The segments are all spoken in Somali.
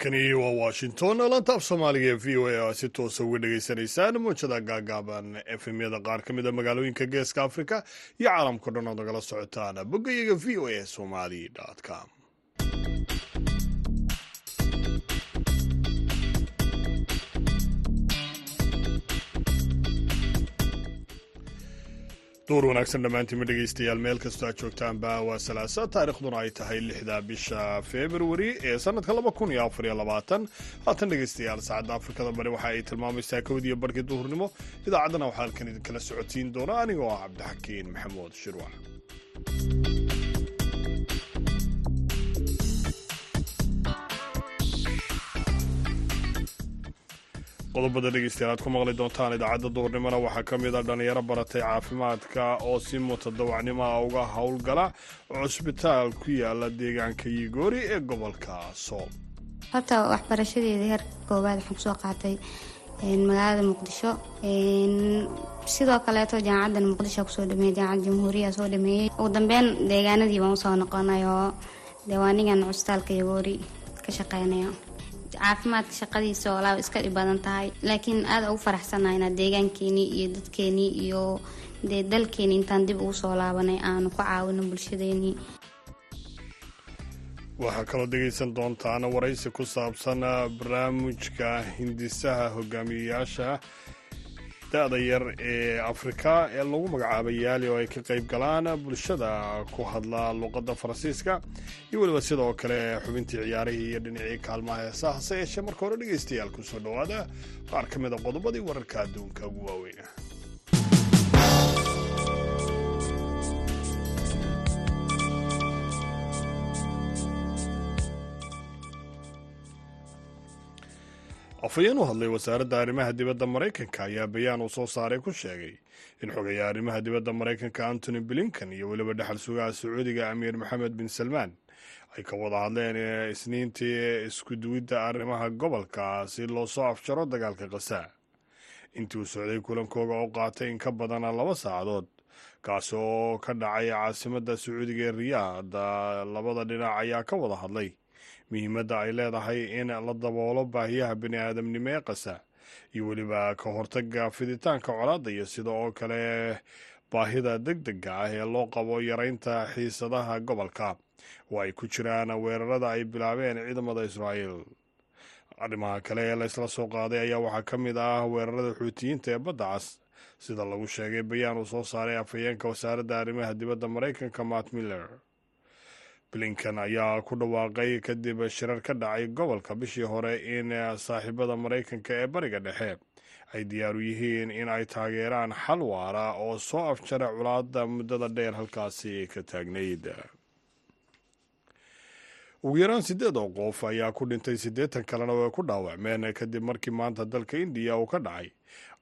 halkani waa washington laanta af soomaaliga ee v o a oo si toosa uga dhagaysanaysaan muujada gaagaaban efemyada qaar ka mid a magaalooyinka geeska africa iyo caalamkao dhan ood nagala socotaan boggayaga v o a somali com duur wanaagsan dhammaantiinma dhegaystayaal meel kastoo aad joogtaanba waa salaasa taarikhduna ay tahay lixda bisha februari ee sanadka laba kun iyo afar iyo labaatan haatan dhegaystayaal saacadda afrikada bari waxa ay tilmaamaysaa kowdiyo barhkii duhurnimo idaacaddana waxaa halkan idinkala socodsiin doona anigoo ah cabdixakiin maxamuud shirwac qodobada dhegeystayaal aad ku maqli doontaan idaacadda duhurnimona waxaa ka mid a dhallinyaro baratay caafimaadka oo si mutadawacnimo ah uga howlgala cusbitaal ku yaalla deegaanka yigoori ee gobolka sool horta waxbarashadeeda heerka koowaad waxaan ku soo qaatay magaalada muqdisho. Sidoo kaleeto jaamacaddan muqdisho ku soo dhameeyey jaamacadda jamhuuriya soo dhameeyey ugu dambeyn deegaanadii baan u soo noqonay oo deewaanigan cusbitaalka yigoori ka shaqeynayo caafimaadka shaqadiisa olaa iska dhib badan tahay. Laakiin aada ugu faraxsanahay inaad deegaankeenii iyo dadkeenii iyo dee dalkeenii intaan dib ugu soo laabanay aanu ku caawino bulshadeenii waxaa kaloo dhegaysan doontaan waraysi ku saabsan barnaamijka hindisaha hogaamiyeyaasha da-da yar ee afrika ee lagu magacaabay yaali oo ay ka qayb galaan bulshada ku hadla luuqadda faransiiska. Iyo weliba sidoo kale xubintii ciyaarihii iyo dhinacii kaalmaha heesaha hase yeeshee marka hore dhegaystayaal ku soo dhowaada. Qaar ka mid a qodobadii wararka adduunka ugu waaweyna afhayeen u hadlay wasaaradda arrimaha dibadda maraykanka ayaa bayaan uu soo saaray ku sheegay in xogayaa arrimaha dibadda maraykanka antony blinkan iyo weliba dhexal sugaha sacuudiga amiir maxamed bin salmaan ay ka wada hadleen isniintii iskuduwidda arrimaha gobolka si loo soo afjaro dagaalka khasaa intii uu socday kulankooga oo qaatay in ka badana laba saacadood kaasi oo ka dhacay caasimadda sacuudiga ee riyaad labada dhinac ayaa ka wada hadlay muhiimadda ay leedahay in la daboolo baahiyaha bini aadamnimo ee qasa iyo weliba ka hortaga fiditaanka colaadda iyo sida oo kale baahida deg dega ah ee loo qabo yaraynta xiisadaha gobolka. Oo ay ku jiraan weerarada ay bilaabeen ciidamada israa'iil. Arrimaha kale ee laysla soo qaaday ayaa waxaa ka mid ah weerarada xuutiyiinta ee badda cas sida lagu sheegay bayaan uu soo saaray afhayeenka wasaaradda arrimaha dibadda maraykanka matt miller blinkan ayaa ku dhawaaqay kadib shirar ka dhacay gobolka bishii hore in saaxiibada maraykanka ee bariga dhexe. Ay diyaaru yihiin in ay taageeraan xal waara oo soo afjara culaada muddada dheer halkaasi ka taagnayd. Ugu yaraan siddeed oo qof ayaa ku dhintay siddeetan kalena way ku dhaawacmeen kadib markii maanta dalka indiya uu ka dhacay.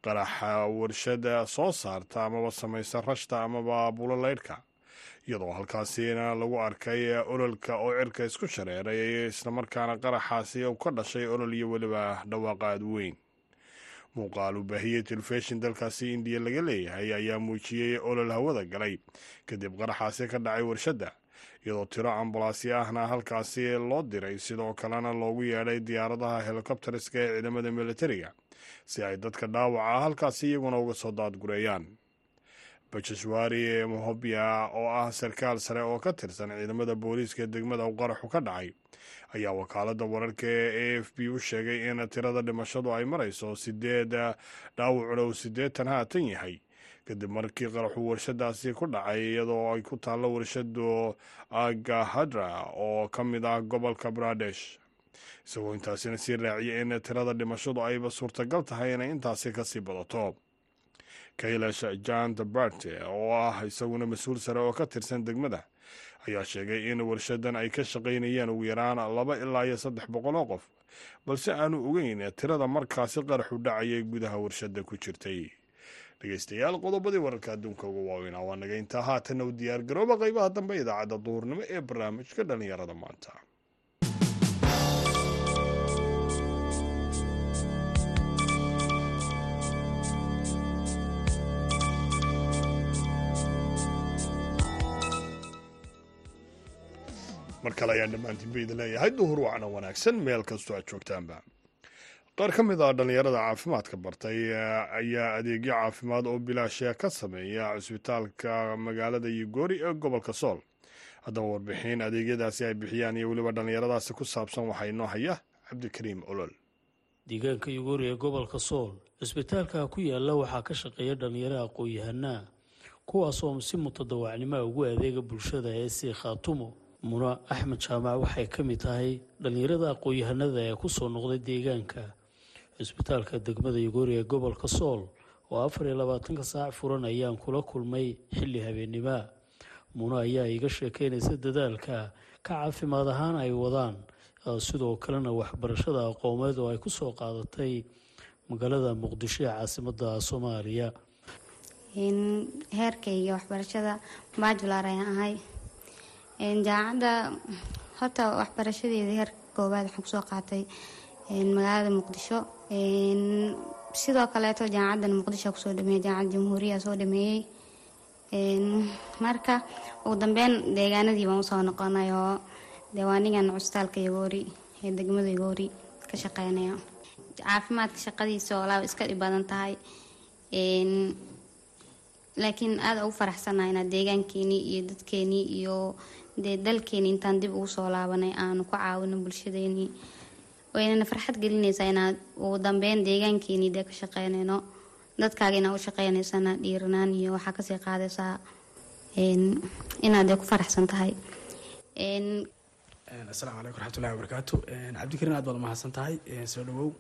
Qaraxa warshada soo saarta amaba samaysa rashta amaba buloleydhka iyadoo halkaasina lagu arkay ololka oo cirka isku shareeray islamarkaana qaraxaasi u ka dhashay olol iyo weliba dhawaaqa aad weyn. Muuqaal uu baahiyey telefishin dalkaasi indiya laga leeyahay ayaa muujiyey olol hawada galay kadib qaraxaasi ka dhacay warshadda iyadoo tiro ambalaasyo ahna halkaasi loo diray sidoo kalena loogu yeedhay diyaaradaha helikobteriska ee ciidamada militariga si ay dadka dhaawaca halkaasi iyaguna uga soo daadgureeyaan bajaswaari mohobia oo ah sarkaal sare oo ka tirsan ciidamada booliiska degmada u qaraxu ka dhacay ayaa wakaaladda wararka ee a f b u sheegay in tirada dhimashadu ay marayso sideed dhaawacuna uu siddeetan haatan yahay. Kadib markii qaraxu warshadaasi ku dhacay iyadoo ay ku taallo warshadu agahadra oo ka mid ah gobolka baradesh isagoo intaasina sii raaciyay in tirada dhimashadu ayba suurtagal tahay inay intaasi ka sii badato kailash jant barte oo ah isaguna mas'uul sare oo ka tirsan degmada ayaa sheegay in warshadan ay ka shaqaynayeen ugu yaraan laba ilaa iyo saddex boqol oo qof. Balse aanu ogeyn tirada markaasi qaraxu dhacayay gudaha warshada ku jirtay. Dhegeystayaal qodobadii wararka adduunka ugu waaweynaa waa naga intaa haatanna u diyaar garooba qaybaha dambe idaacadda duhurnimo ee barnaamijka dhallinyarada maanta mar kale ayaan dhammaantiinba idin leeyahay. Duhur wacna wanaagsan meel kastoo aad joogtaanba. Qaar ka mid ah dhallinyarada caafimaadka bartay ayaa adeegyo caafimaad oo bilaasha ka sameeya cusbitaalka magaalada yugoori ee gobolka sool. Haddaba warbixin adeegyadaasi ay bixiyaan iyo weliba dhallinyaradaasi ku saabsan waxaa inoo haya cabdikariim olol. Deegaanka yugoori ee gobolka sool cusbitaalka ku yaalla waxaa ka shaqeeya dhallinyaro aqoon-yahanaa kuwaasoo si mutadawacnimoa ugu adeega bulshada ee sii khaatumo muna axmed jaamac waxay ka mid tahay dhallinyarada aqoon-yahanada ee ku soo noqday deegaanka. Cusbitaalka degmada yugoori ee gobolka sool oo afar iyo labaatanka saac furan ayaan kula kulmay xilli habeennimoa muna ayaa iga sheekeynaysa dadaalka ka caafimaad ahaan ay wadaan sidoo kalena waxbarashada aqoomeed oo ay ku soo qaadatay magaalada muqdisho ee caasimada soomaaliya. Heerkayga waxbarashada bajular ayaan ahay jaamacadda horta waxbarashadeeda heerka koowaad waxaan ku soo qaatay magaalada muqdisho. Sidoo kaleeto jaamacaddan muqdisho ku soo dhameeyey jaamacadda jamhuuriya soo dhameeyey marka ugu dambeyn deegaanadii baan u soo noqonay oo deewaanigan cusbitaalka yagoori ee degmada yagoori ka shaqeynaya. Caafimaadka shaqadiisa oo laaba iska dhib badan tahay. Laakiin aada ugu faraxsanaha inaad deegaankeenii iyo dadkeenii iyo dee dalkeenii intaan dib ugu soo laabanay aanu ku caawino bulshadeenii. Waynana farxad gelinaysaa inaad ugu dambeyn deegaankeenii dee ka shaqeynayno. Dadkaaga inaad u shaqeynaysana dhiiranaan iyo waxaa ka sii qaadaysaa inaad dee ku faraxsan tahay. Asalaamu calaykum raxmatullahi wabarakaatu. Cabdikariin aad baad umahadsan tahay. Soo dhawow.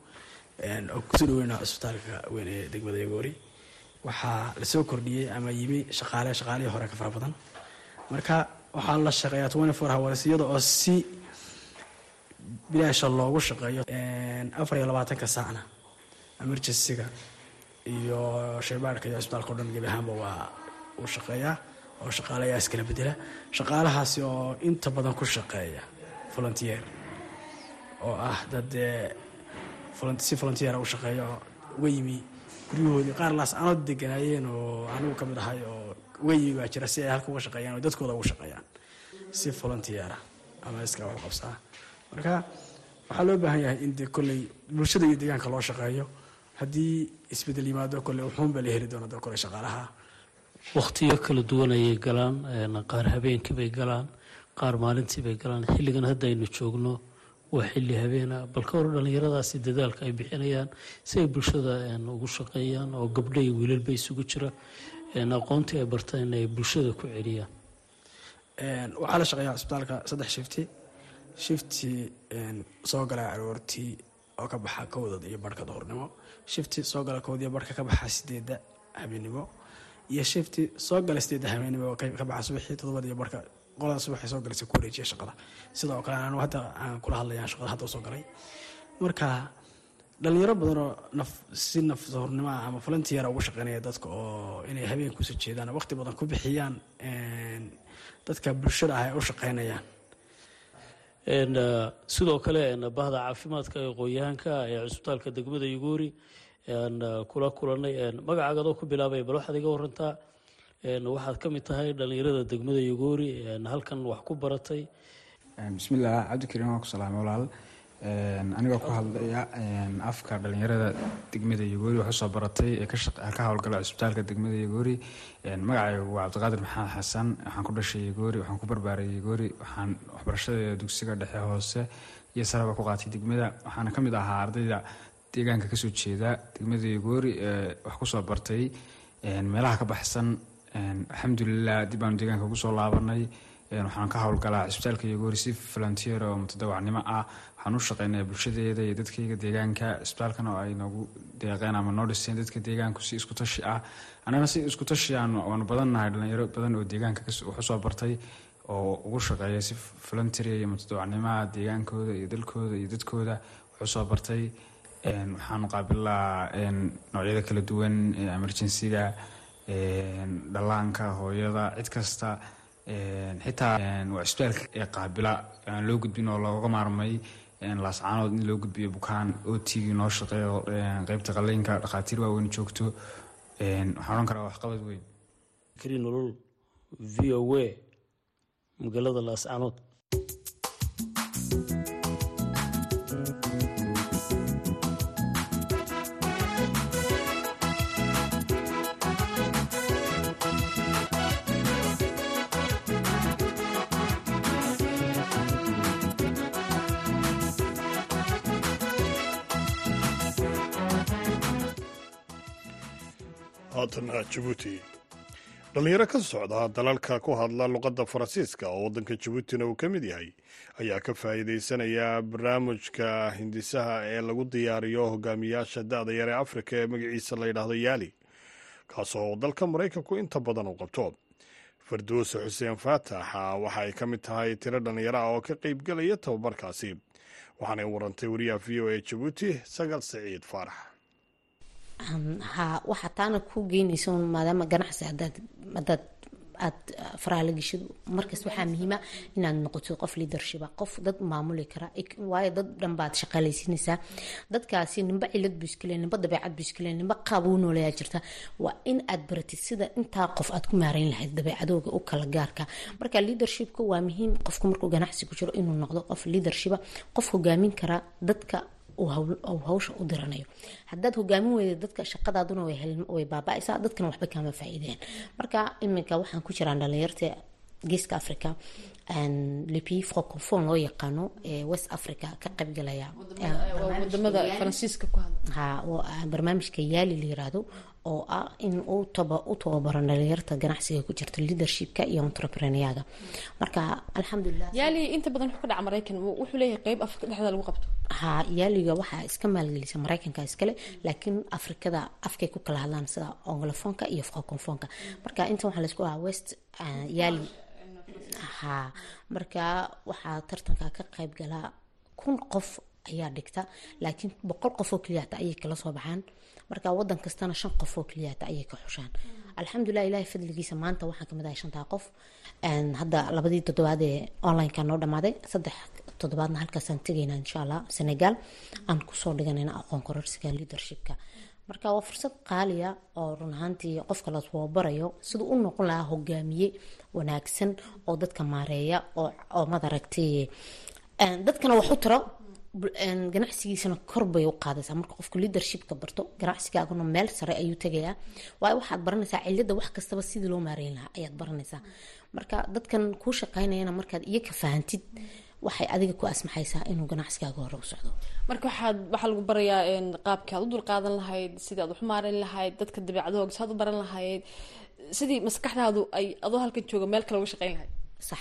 Oo ku soo dhaweynaa cusbitaalka weyn ee degmada yagoori. Waxaa la soo kordhiyey ama yimi shaqaale shaqaalihii hore ka fara badan. Marka waxaa la shaqeeyaa twenty four hours iyada oo si bilaasha loogu shaqeeyo afar iyo labaatanka saacna emergencyga iyo shaybaarhka iyo cusbitaalka o dhan gebi ahaanba waa uu shaqeeyaa oo shaqaalayaa iskala bedela. Shaqaalahaasi oo inta badan ku shaqeeya volunteer oo ah dad si volunteera u shaqeeya oo uga yimi guryahoodii qaar laas anood deganaayeen oo anigu ka mid ahay oo yimi baa jira si ay halka uga shaqeeyaan oo dadkooda uga shaqeeyaan. Si volunteera ama iska wax qabsaa. Marka waxaa loo baahan yahay in dee kolley bulshada iyo deegaanka loo shaqeeyo. Haddii isbeddel yimaado kolley wuxuunba la heli doona doo kolley shaqaalaha. Wakhtiyo kala duwan ayay galaan qaar habeenkii bay galaan qaar maalintii bay galaan. Xilligan hadda aynu joogno waa xilli habeena bal ka hor dhallinyaradaasi dadaalka ay bixinayaan si ay bulshada ugu shaqeeyaan oo gabdho iyo wiilalba isugu jira aqoontii ay bartaan ay bulshada ku celiyaan. Waxaa la shaqeeyaa cusbitaalka saddex shifti. Shifti soo gala aroortii oo ka baxa kowdad iyo barhka duhurnimo. Shifti soo gala kowd iyo barhka ka baxa sideedda habeennimo iyo shifti soo gala sideedda habeennimo ka baxa subaxii todobada iyo barhka qolada subaxay soo galaysa ku wareejiya shaqada. Sidoo kale anu hadda aan kula hadlayaan shaqada hadda u soo galay. Marka dhalinyaro badanoo naf si nafhornimo ah ama volunteera ugu shaqeynaya dadka oo inay habeen ku soo jeedaan waqti badan ku bixiyaan dadka bulshada ah ay u shaqeynayaan. Sidoo kale bahda caafimaadka ee aqoon-yahanka ee cusbitaalka degmada yuguuri kula kulanay magacaaga adoo ku bilaabay bal waxaad iga warantaa waxaad ka mid tahay dhalinyarada degmada yuguuri halkan wax ku baratay. Bismillaah cabdikariim waan ku salaamay walaal anigoo ku hadlaya afka dhalinyarada degmada yugoori wax u soo baratay ee ka howlgala cusbitaalka degmada yugoori magacaygu waa cabdiqaadir maxamed xasan waxaan ku dhashay yugoori waxaan ku barbaaray yugoori waxaan waxbarashadeeda dugsiga dhexe hoose iyo saraba ku qaatay degmada. Waxaana ka mid ahaa ardayda deegaanka ka soo jeeda degmada yugoori ee wax ku soo bartay meelaha ka baxsan. Alxamdulilah dib aanu deegaanka soo laabanay waxaan ka howlgalaa cisbitaalka yogoori si volunteer oo mutadawacnimo ah. Waxaan u shaqeynaya bulshadeeda iyo dadkayga deegaanka. Cisbitaalkana oo ay noogu deeqeen ama noo dhiseen dadka deegaanku si isku tashi ah. Annagana si isku tashi waanu badannahay dhalinyaro badan oo deegaanka wax u soo bartay oo ugu shaqeeya si volunteer iyo mutadawacnimaha deegaankooda iyo dalkooda iyo dadkooda. Wax u soo bartay waxaanu qaabilaa noocyada kala duwan ee emergencyga dhallaanka hooyada cid kasta xitaa waa cisbitaalka ee qaabila aan loo gudbin oo looga maarmay laascaanood in loo gudbiyo bukaan otigii noo shaqeeyo qeybta qaleynka dhakhaatiir waaweyn joogto waxaan odhan karaa waxqabad weyn kri nolol v o a magaalada laascaanood haatana jabuuti dhallinyaro ka socda dalalka ku hadla luqadda faransiiska oo waddanka jabuutina uu ka mid yahay ayaa ka faa'iidaysanaya barnaamijka hindisaha ee lagu diyaariyo hogaamiyaasha da'da yar ee afrika ee magaciisa la yidhaahdo yaali kaasoo dalka maraykanku inta badan u qabto. Farduuse xuseen faataxa waxa ay ka mid tahay tiro dhallinyaro ah oo ka qaybgelaya tababarkaasi waxaanay warantay wariyaha v o e jabuuti sagal saciid faarax waxaa taana ku geynaysa maadaama ganacsi hadaad aad faraha la geshid markas waxaa muhiima inaad noqoto qof leadershipa. Qof dad maamuli kara. Waayo dad dhan baad shaqaalaysiinaysaa dadkaasi nimba cilad buu iskale nimba dabeecad buu iskale nimba qaab nooleyaa jirta. Waa in aad baratid sida intaa qof aad ku maarayn lahayd dabeecadooga u kala gaarka. Marka leadershipka waa muhiim. Qofku markuu ganacsi ku jiro inuu noqdo qof leadershipa. Qof hogaamin kara dadka hawsha u diranayo. Hadaad hogaamin weyda dadka shaqadaaduna way baaba-aysaa dadkana waxba kama faa-iideen. Marka iminka waxaan ku jiraan dhalinyarta geeska africa lepi francophone loo yaqaano ee west africa ka qaybgalaya ha barnaamijka yaali la yiraahdo oo ah in uu u tababaro dhalinyarta ganacsiga ku jirta leadershipka iyo entrepreneurga. Marka alxamdulilah inta badan wuxuu ka dhaca maraykan wuxuu leeyahay qeyb afrika dhexda lagu qabto. Ha yaaliga waxaa iska maalgelisa maraykanka iskale laakiin afrikada afkay ku kala hadlaan sida anglofonka iyo francofonka marka inta waxaa la isku ahaa west yaali ha marka waxaa tartanka ka qayb galaa kun qof ayaa dhigta laakiin boqol qof oo keliyata ayay kala soo baxaan. Marka wadan kastana shan qof oo keliyata ayay ka xushaan. Alxamdulilah ilahay fadligiisa maanta waxaan ka mid ahay shantaa qof. Hadda labadii toddobaad ee onlineka noo dhamaaday saddex toddobaadna halkaasaan tegaynaa insha allah senegal. Aan ku soo dhiganayna aqoon kororsiga leadershipka marka waa fursad qaaliya oo run ahaantii qofka la tababarayo siduu u noqon lahaa hogaamiye wanaagsan oo dadka maareeya oo madaragtay dadkana wax u taro ganacsigiisana korbay u qaadaysaa. Marka qofka leadershipka barto ganacsigaaguna meel sare ayuu tegayaa. Waayo waxaad baranaysaa cilada wax kastaba sidii loo maareyn lahaa ayaad baranaysaa. Marka dadkan kuu shaqaynayana markaad iyo fahantid waxay adiga ku asmaxaysaa inuu ganacsigaaga hore u socdo. Marka waxaad waxaa lagu barayaa qaabkii aad u dulqaadan lahayd sidii aad u lahayd dadka dabeecadahooga saad u baran lahayd sidii maskaxdaadu ay adoo halkan jooga meel kale uga shaqeyn lahayd. Sax.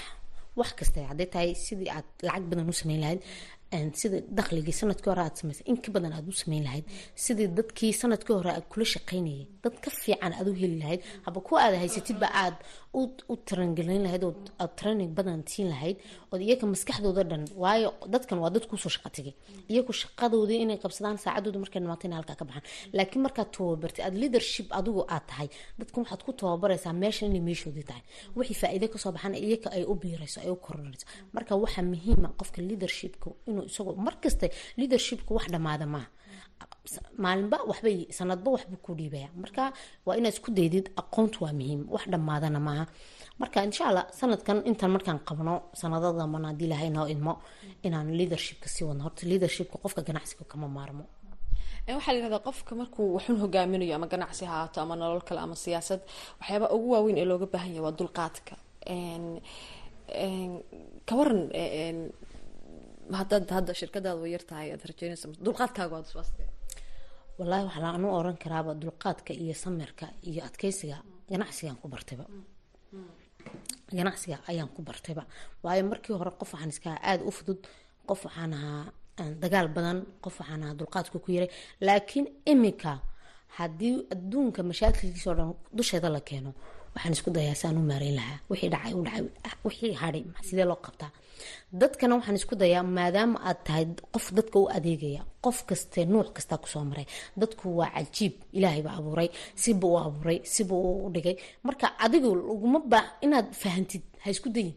Wax kasta hadday tahay sidii aad lacag badan u sameyn lahayd sida dakhligii sannadkii hore aad samaysay in ka badan aad u sameyn lahayd sidii dadkii sannadkii hore aad kula shaqaynayay dad ka fiican aad u heli lahayd haba kuwa aad haysatidba aad u tarangelin lahayd oo aad training badan siin lahayd oo iyaga maskaxdooda dhan waayo dadkan waa dad kuusoo shaqa tegay iyagu shaqadoodii inay qabsadaan saacadooda markay dhamaato inay halkaa ka baxaan. Laakiin markaad tababartay aad leadership adigu aad tahay dadkan waxaad ku tababaraysaa meeshan inay meeshoodii tahay. Wixii faa'iide ka soo baxaan iyaga ay u biirayso ay u koronayso marka waxaa muhiima qofka leadershipka inuu isagoo markasta leadershipka wax dhamaada maaha maalinba waxbay sanadba waxbuu ku dhiibaya. Marka waa inaad isku daydid aqoontu waa muhiim. Wax dhammaadana maaha. Marka insha allah sanadkan intaan markaan qabno sanadadambana haddii ilahay noo idmo inaan leadershipka sii wadno. Horta leadershipka qofka ganacsiga kama maarmo. Waxaa la yirahdaa qofka markuu waxun hogaaminayo ama ganacsi ha ahaato ama nolol kale ama siyaasad waxyaaba ugu waaweyn ee looga baahan yahay waa dulqaadka. Ka waran haddaad hadda shirkadaada way yartahay aad rajeynaysa dulqaadkaaga wallaahi waxaa anu oran karaaba dulqaadka iyo samirka iyo adkeysiga ganacsigaan ku bartayba ganacsiga ayaan ku bartayba waayo markii hore qof waxaan iska aada u fudud qof waxaan ahaa dagaal badan qof waxaan ahaa dulqaadka ku yaray laakiin imika haddii adduunka mashaakilkiisa oo dhan dusheeda la keeno waxaan isku dayaa saan u maareyn lahaa. Wixii dhacay u dhacay wixii hadhay sidee loo qabtaa? Dadkana waxaan isku dayaa maadaama aad tahay qof dadka u adeegaya qof kaste nuuc kastaa ku soo maray. Dadku waa cajiib ilaahay baa abuuray sibuu u abuuray sibuu u dhigay. Marka adigu laguma baa inaad fahantid ha isku dayin.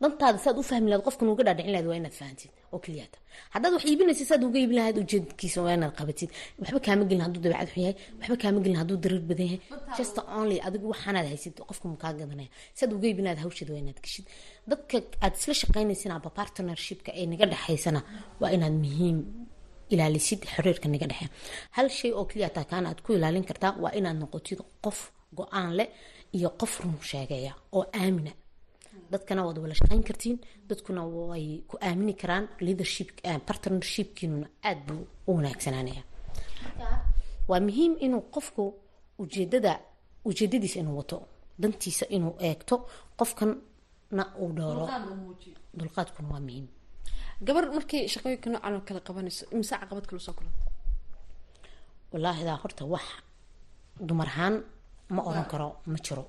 Dantaada saad u fahmi lahayd qofkan uga dhaadhicin lahayd waa inaad fahantid oo keliyata haddaad wax iibinaysa saad uga iibin lahayd ujeedkiisa waa inaad qabatid. Waxba kaama gelin hadduu dabeecad xun yahay waxba kaama gelin hadduu darir badan yahay. Just only adigu waxaanaad haysid qofka mukaa gadanaya. Saad uga iibin lahayd hawsheed waa inaad geshid. Dadka aad isla shaqaynaysin aba partnershipka ee naga dhexaysana waa inaad muhiim ilaalisid xiriirka naga dhexeeya hal shay oo keliya taa kaana aad ku ilaalin kartaa waa inaad noqotid qof go'aan leh iyo qof run sheegaya oo aamina dadkana waad wala shaqayn kartiin. Dadkuna way ku aamini karaan. Leadership partnershipkiinuna aada buu u wanaagsanaanaya. Waa muhiim inuu qofku ujeedada ujeedadiisa inuu wato dantiisa inuu eegto qofkanna uu dhowro dulqaadkuna waa muhiim. Gabar markay shaqooyinka noocan oo kale qabanayso imise caqabad kala soo kulanta wallaahi daa horta wax dumar ahaan ma oran karo ma jiro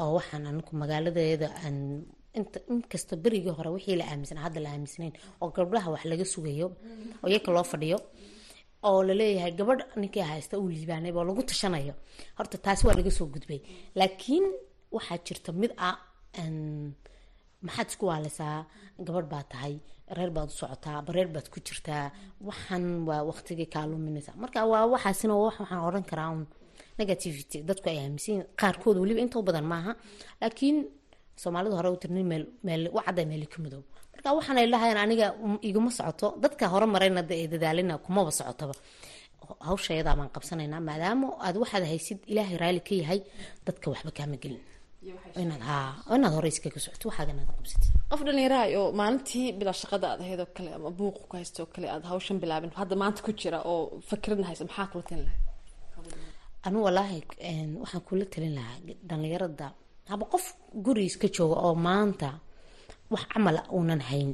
oo waxaan anigu magaaladeeda aan inkasta berigii hore wixii la aaminsanaa hadda la aaminsanayn oo gabdhaha wax laga sugayo oo iyaka loo fadhiyo oo la leeyahay gabadh ninkii haysta uu liibaanay oo lagu tashanayo. Horta taasi waa laga soo gudbay. Laakiin waxaa jirta mid ah maxaad isku waalisaa gabadh baa tahay reer baad u socotaa bareer baad ku jirtaa waxaan waa waqtigii kaa luminaysa marka waa waxaasina waxaan oran karaa un negativity. Dadku ay aaminsan qaarkood weliba intoo badan maaha. Laakiin soomaalidu hore u meel meel wacada meeli ka madow. Marka waxaan ay lahayeen aniga iguma socoto. Dadka hore marayna ee dadaalina kumaba socotaba. Hawshayadaa baan qabsanaynaa maadaama aad waxaad haysid ilaahay raali ka yahay dadka waxba kaama gelin. Inaad haa inaad hore iskaga socoto waxaagan aad qabsatid. Qof dhalinyaraha oo maalintii bilaa shaqada aad ahayd oo kale ama buuq ku haysta oo kale aad hawshan bilaabin. Hadda maanta ku jira oo fakradna haysa maxaa kula talin lahay anigu wallaahi waxaan kula talin lahaa dhalinyarada haba qof gurigiis ka jooga oo maanta wax camala uunan hayn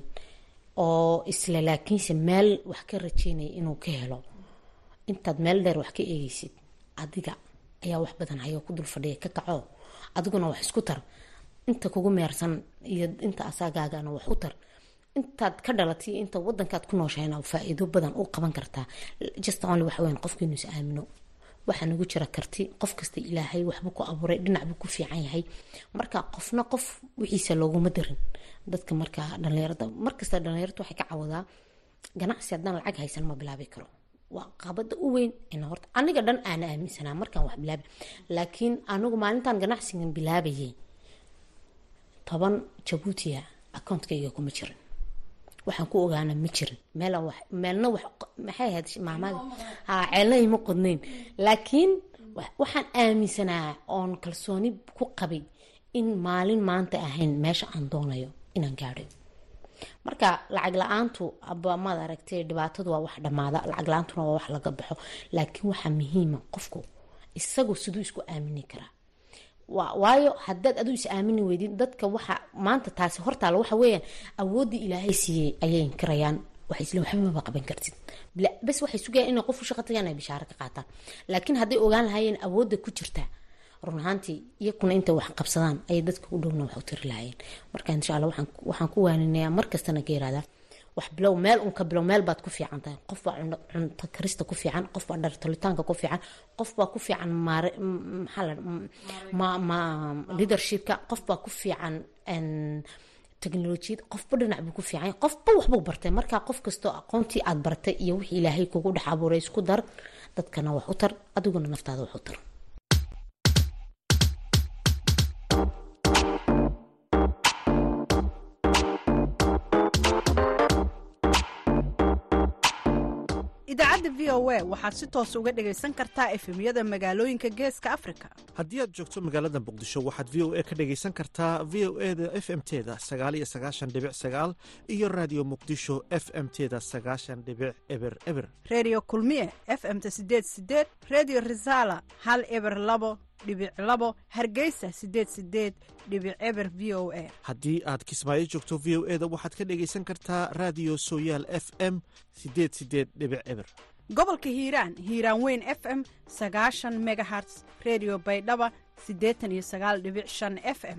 oo isla laakiinse meel wax ka rajeynaya inuu ka helo. Intaad meel dheer wax ka eegeysid adiga ayaa wax badan hayoo ku dul fadhiya ka kaco adiguna wax isku tar. Inta kugu meersan iyo inta asaagaagana wax u tar. Intaad ka dhalatay inta wadankaad ku nooshahayna faa-iido badan u qaban kartaa. Just only waxa weyn qofku inuu is aamino waxaa nagu jira karti. Qof kasta ilaahay waxbuu ku abuuray dhinac buu ku fiican yahay. Marka qofna qof wixiisa looguma darin dadka marka dhalinyarada markasta dhalinyarada waxay ka cawadaa ganacsi haddaan lacag haysan ma bilaabi karo. Waa qabada u weyn horta aniga dhan aana aaminsanaa markaan wax bilaabi. Laakiin anigu maalintan ganacsigan bilaabayay toban jabuutiya accountkayga kuma jirin waxaan ku ogaana ma jirin. Meelna maxay ahayd maamada haa ceelna ima qodnayn. Laakiin waxaan aaminsanaa oon kalsooni ku qabay in maalin maanta ahayn meesha aan doonayo inaan gaadhay. Marka lacag la'aantu aba aragtay dhibaatadu waa wax dhammaada lacag la'aantuna waa wax laga baxo. Laakiin waxaa muhiima qofku isagu siduu isku aamini karaa waayo hadaad aduu is aamini weydin dadka waxa maanta taasi hortaala waxa weeyaan awooddii ilaahay siiyey ayay inkirayaan maba qaban kartid. Bes waxay sugayaan inay qof u ay bishaaro ka qaataan. Laakiin hadday ogaan lahaayeen awoodda ku jirta. Run ahaantii iyakuna intay wax qabsadaan ayay dadka u dhowna wax u tiri lahaayeen. Marka insha alla waxaan ku waaninayaa markastana ka yirahdaa wax bilow meel unka bilow meel baad ku fiican tahay. Qof baa cunto karista ku fiican qof baa dhartolitaanka ku fiican qof baa ku fiican leadershipka qof baa ku fiican teknolojiyad qofba dhinac buu ku fiican qofba waxbuu bartay. Marka qof kastoo aqoontii aad bartay iyo wixii ilaahay kugu dhex abuuray isku dar dadkana wax u tar adiguna naftaada wax u tar idaacadda v o a waxaad si toos uga dhagaysan kartaa efemyada magaalooyinka geeska afrika. Haddii aad joogto magaalada muqdisho waxaad v o a ka dhagaysan kartaa v o e da f m teda sagaaliyo sagaashan dhibic sagaal iyo raadiyo muqdisho f m teda sagaashan dhibic eber eber. Redio kulmiye f m-ta sideed sideed redio resala hal eber labo dhibic labo hargeysa sideed sideed dhibic eber v o a. Haddii aad kismaayo joogto v o e da waxaad ka dhagaysan kartaa raadiyo sooyaal f m sideed sideed dhibic eber. Gobolka hiiraan hiiraan weyn f m sagaashan megaherts redio baydhaba siddeetan iyo sagaal dhibic shan f m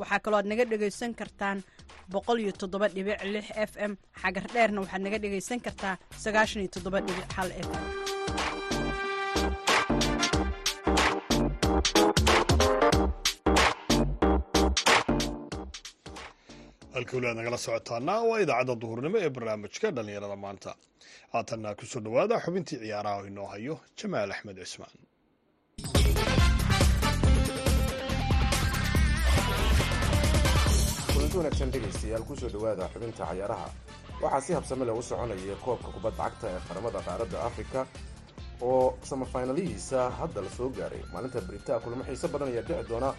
waxaa kaloo aad naga dhegaysan kartaan f m. Xagar dheerna waxaad naga dhegaysan kartaa f m. Halka weli aad nagala socotaana waa idaacadda duhurnimo ee barnaamijka dhallinyarada maanta. Haatanna ku soo dhowaada xubintii ciyaaraha oo inoo hayo jamaal axmed cismaan kulanti wanaagsan dhegaystayaal ku soo dhowaada xubinta cayaaraha. Waxaa si habsame leh u soconaya koobka kubadda cagta ee qaramada qaaradda afrika oo samafinalihiisa hadda la soo gaaray. Maalinta beritaa kulamo xiise badan ayaa dhici doona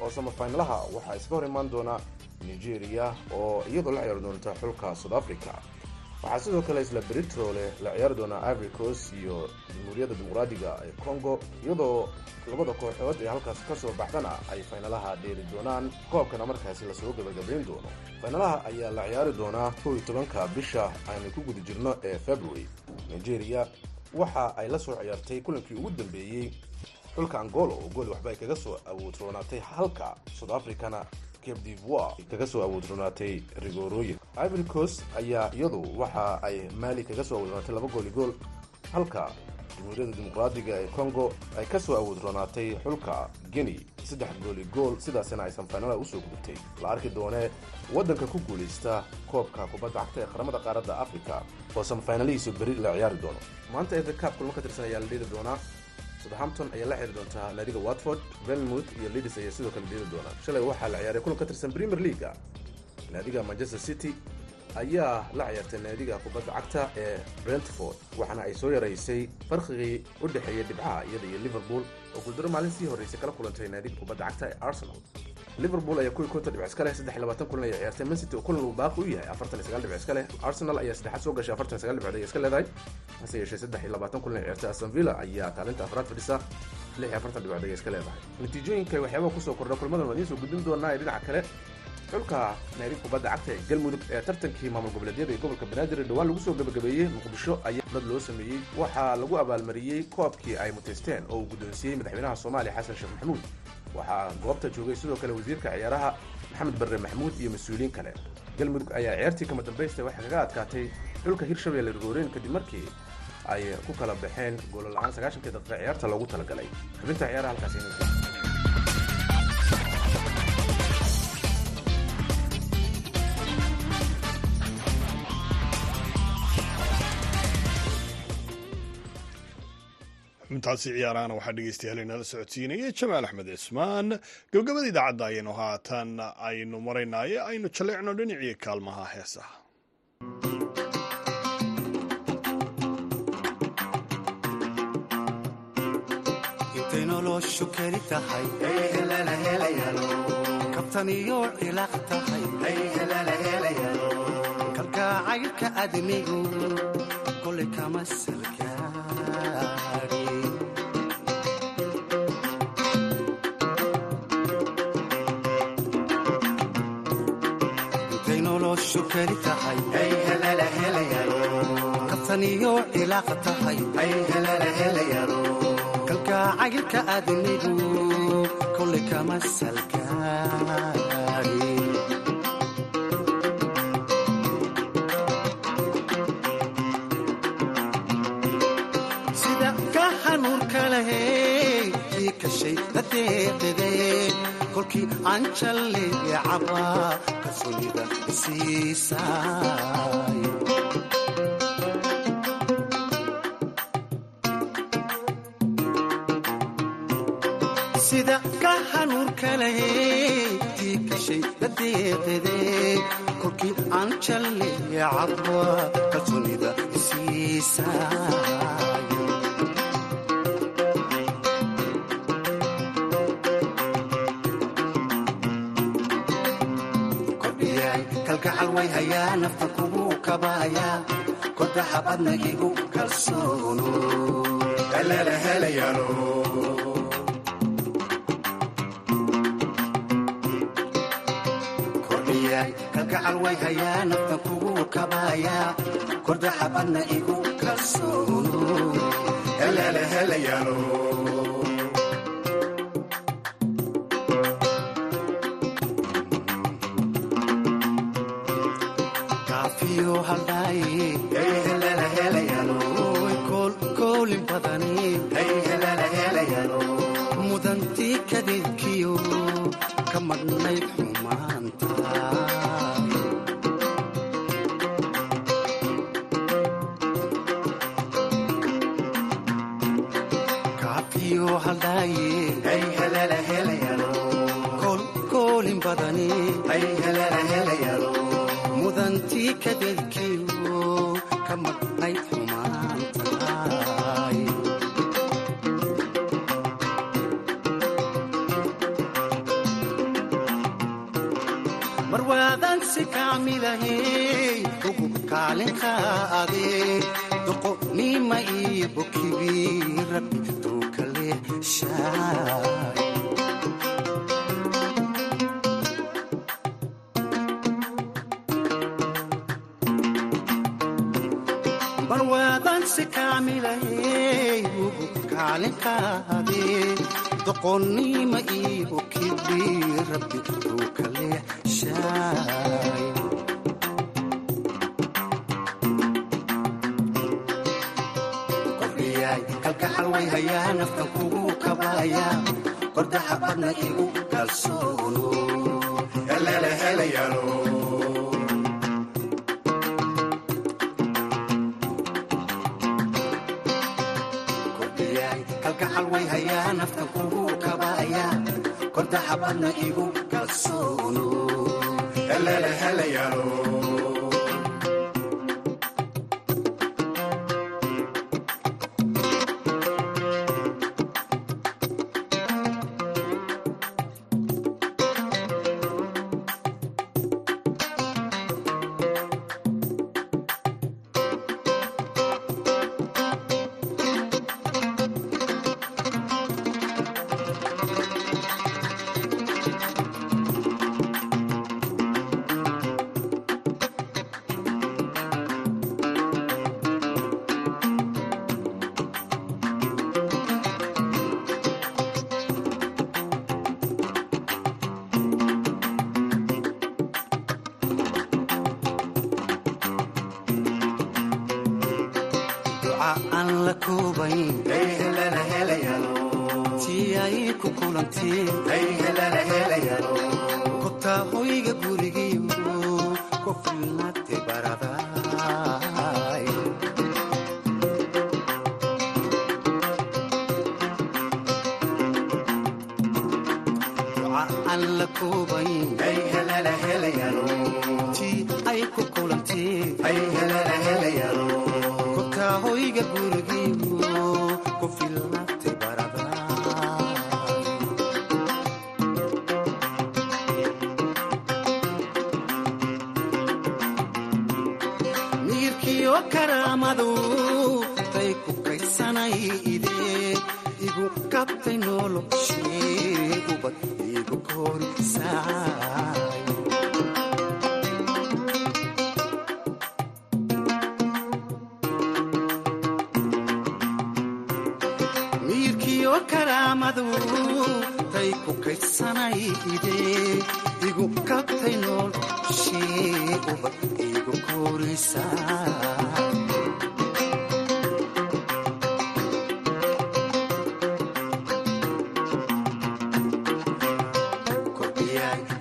oo samafinalaha waxaa iska hor imaan doona nigeria oo iyadoo la ciyaari doonta xulka south africa waxaa sidoo kale isla beritrole la ciyaari doonaa ivory iyo jamhuuriyadda dimuqraadiga ee congo iyadoo labada kooxood ee halkaas ka soo baxdana ay faynalaha dheeli doonaan. Koobkana markaasi la soo gabagabayn doono. Faynalaha ayaa la ciyaari doonaa kow iyo tobanka bisha aynu ku guda jirno ee february. Nigeria waxa ay la soo ciyaartay kulankii ugu dambeeyey. Xulka angolo oo gool waxba ay kaga soo awoodroonaatay halka south africana cape divoir kaga soo awoodroonaatay rigorooyin ivory coast ayaa iyadu waxa ay maali kaga soo awoodroonaatay laba gooli gool halka jamhuuriyadda dimuqraadiga ee congo ay ka soo awoodroonaatay xulka guinea. Saddex gooli gool sidaasina ay samfaynala u soo gudubtay. La arki doonee waddanka ku guulaysta koobka kubadda cagta ee qaramada qaaradda africa oo samfaynalihiisu beri la ciyaari doono. Maanta eeda kaab kulmo ka tirsan ayaa la dheeli doonaa southampton ayaa la xiri doontaa naadiga watford belmouth iyo lidis ayaa sidoo kale dheeli doona. Shalay waxaa la ciyaaray kulan ka tirsan premier leaga naadiga manchester city ayaa la ciyaartay naadiga kubadda cagta ee brentford waxaana ay soo yaraysay farqigii u dhexeeya dhibcaha iyada iyo liverpool oo guuldaro maalin sii horraysay kala kulantay naadiga kubadda cagta ee arsenal liverpool ayaa kuwii konton dhibc iska leh saddex labaatan kulan ayay ciyaartay man city oo kulan uu baaqi u yahay. Afartan iyo sagaal dhibc iska leh. Arsenal ayaa saddexaad soo gashay. Afartan sagaal dhibcood ayay iska leedahay. Hase yeeshee saddex iyo labaatan kulan ay ciyaartay. Aston villa ayaa kaalinta afraad fadhisa. Lix iyo afartan dhibcood ayay iska leedahay. Natiijooyinka waxyaabaha ku soo kordha kulmadan waa idiin soo gudbin doonaa ee dhinaca kale. Xulka naadiga kubadda cagta ee galmudug ee tartankii maamul goboleedyada ee gobolka banaadir ee dhowaan lagu soo gabagabeeyey muqdisho ayaa dad loo sameeyey. Waxaa lagu abaalmariyey koobkii ay muteysteen oo uu guddoonsiiyey madaxweynaha soomaaliya xasan sheekh maxamuud waxaa goobta joogay sidoo kale wasiirka ciyaaraha maxamed barre maxamuud iyo mas'uuliyiin kale. Galmudug ayaa ciyaartii kama dambaysta waxay kaga adkaatay xulka hirshabelle rigooreyn kadib markii ay ku kala baxeen goolo la'aan sagaashankii daqiiqa ciyaarta loogu talagalay. Xubinta ciyaaraha halkaasi xubintaasi ciyaarahana waxaa dhegeystayaal inala socodsiinaya jamaal axmed cismaan gabagabada idaacadda ayaynu haatan aynu maraynaaye aynu jaleecno dhinacii kaalmaha heesaha. Noloshu keli tahay kabtan keli tahay kabtan iyo cilaaq tahay kalgacaylka adnigu kolay kama salgaari sida ka hanuurka lahey kii kashay dadeeqide kolkii aan jalleecaba kalsoonida isiisay. Sida ka hanuurka lahey kii kashay dadeeqide kolkii aan jalleecaba kalsoonida isiisay way hayaa nafta kugu kabaaya kodaha badna igu kalsoono kordaxabadna igu kalsoono kadeedkiyo ka madhnayd marwaadan si kaamilahey ugu kaalinka adee doqonnima iyo bokibi rabbi tuu kale shaay kordhiyaay kalgacal way hayaa naftan kugu kabaaya. Kordaxabadna igu kalsoono heleele helayaalo kalgacal way hayaa naftan kugu kabaaya. Kordaxabadna igu kalsoono aan la koobayn ay ku kulanteen kobtaa hoyga gurigiyo ku filnate baraday miyirkiyo karaamadu tay ku kaysanay idee igu kabtay noloshee igu korisaay miyirkiyo karaamadu tay ku kaysanay idee igu kabtay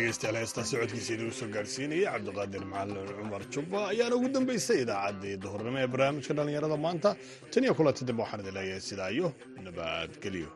dhegeystayaal heestaa socodkiisa inuu soo gaarsiinayay cabdiqaadir macalin cumar jubba ayaana ugu dambeysay idaacaddii duhurnimo ee barnaamijka dhallinyarada maanta tan iyo kulanti dambe waxaan idin leeyahay sidaa nabadgelyo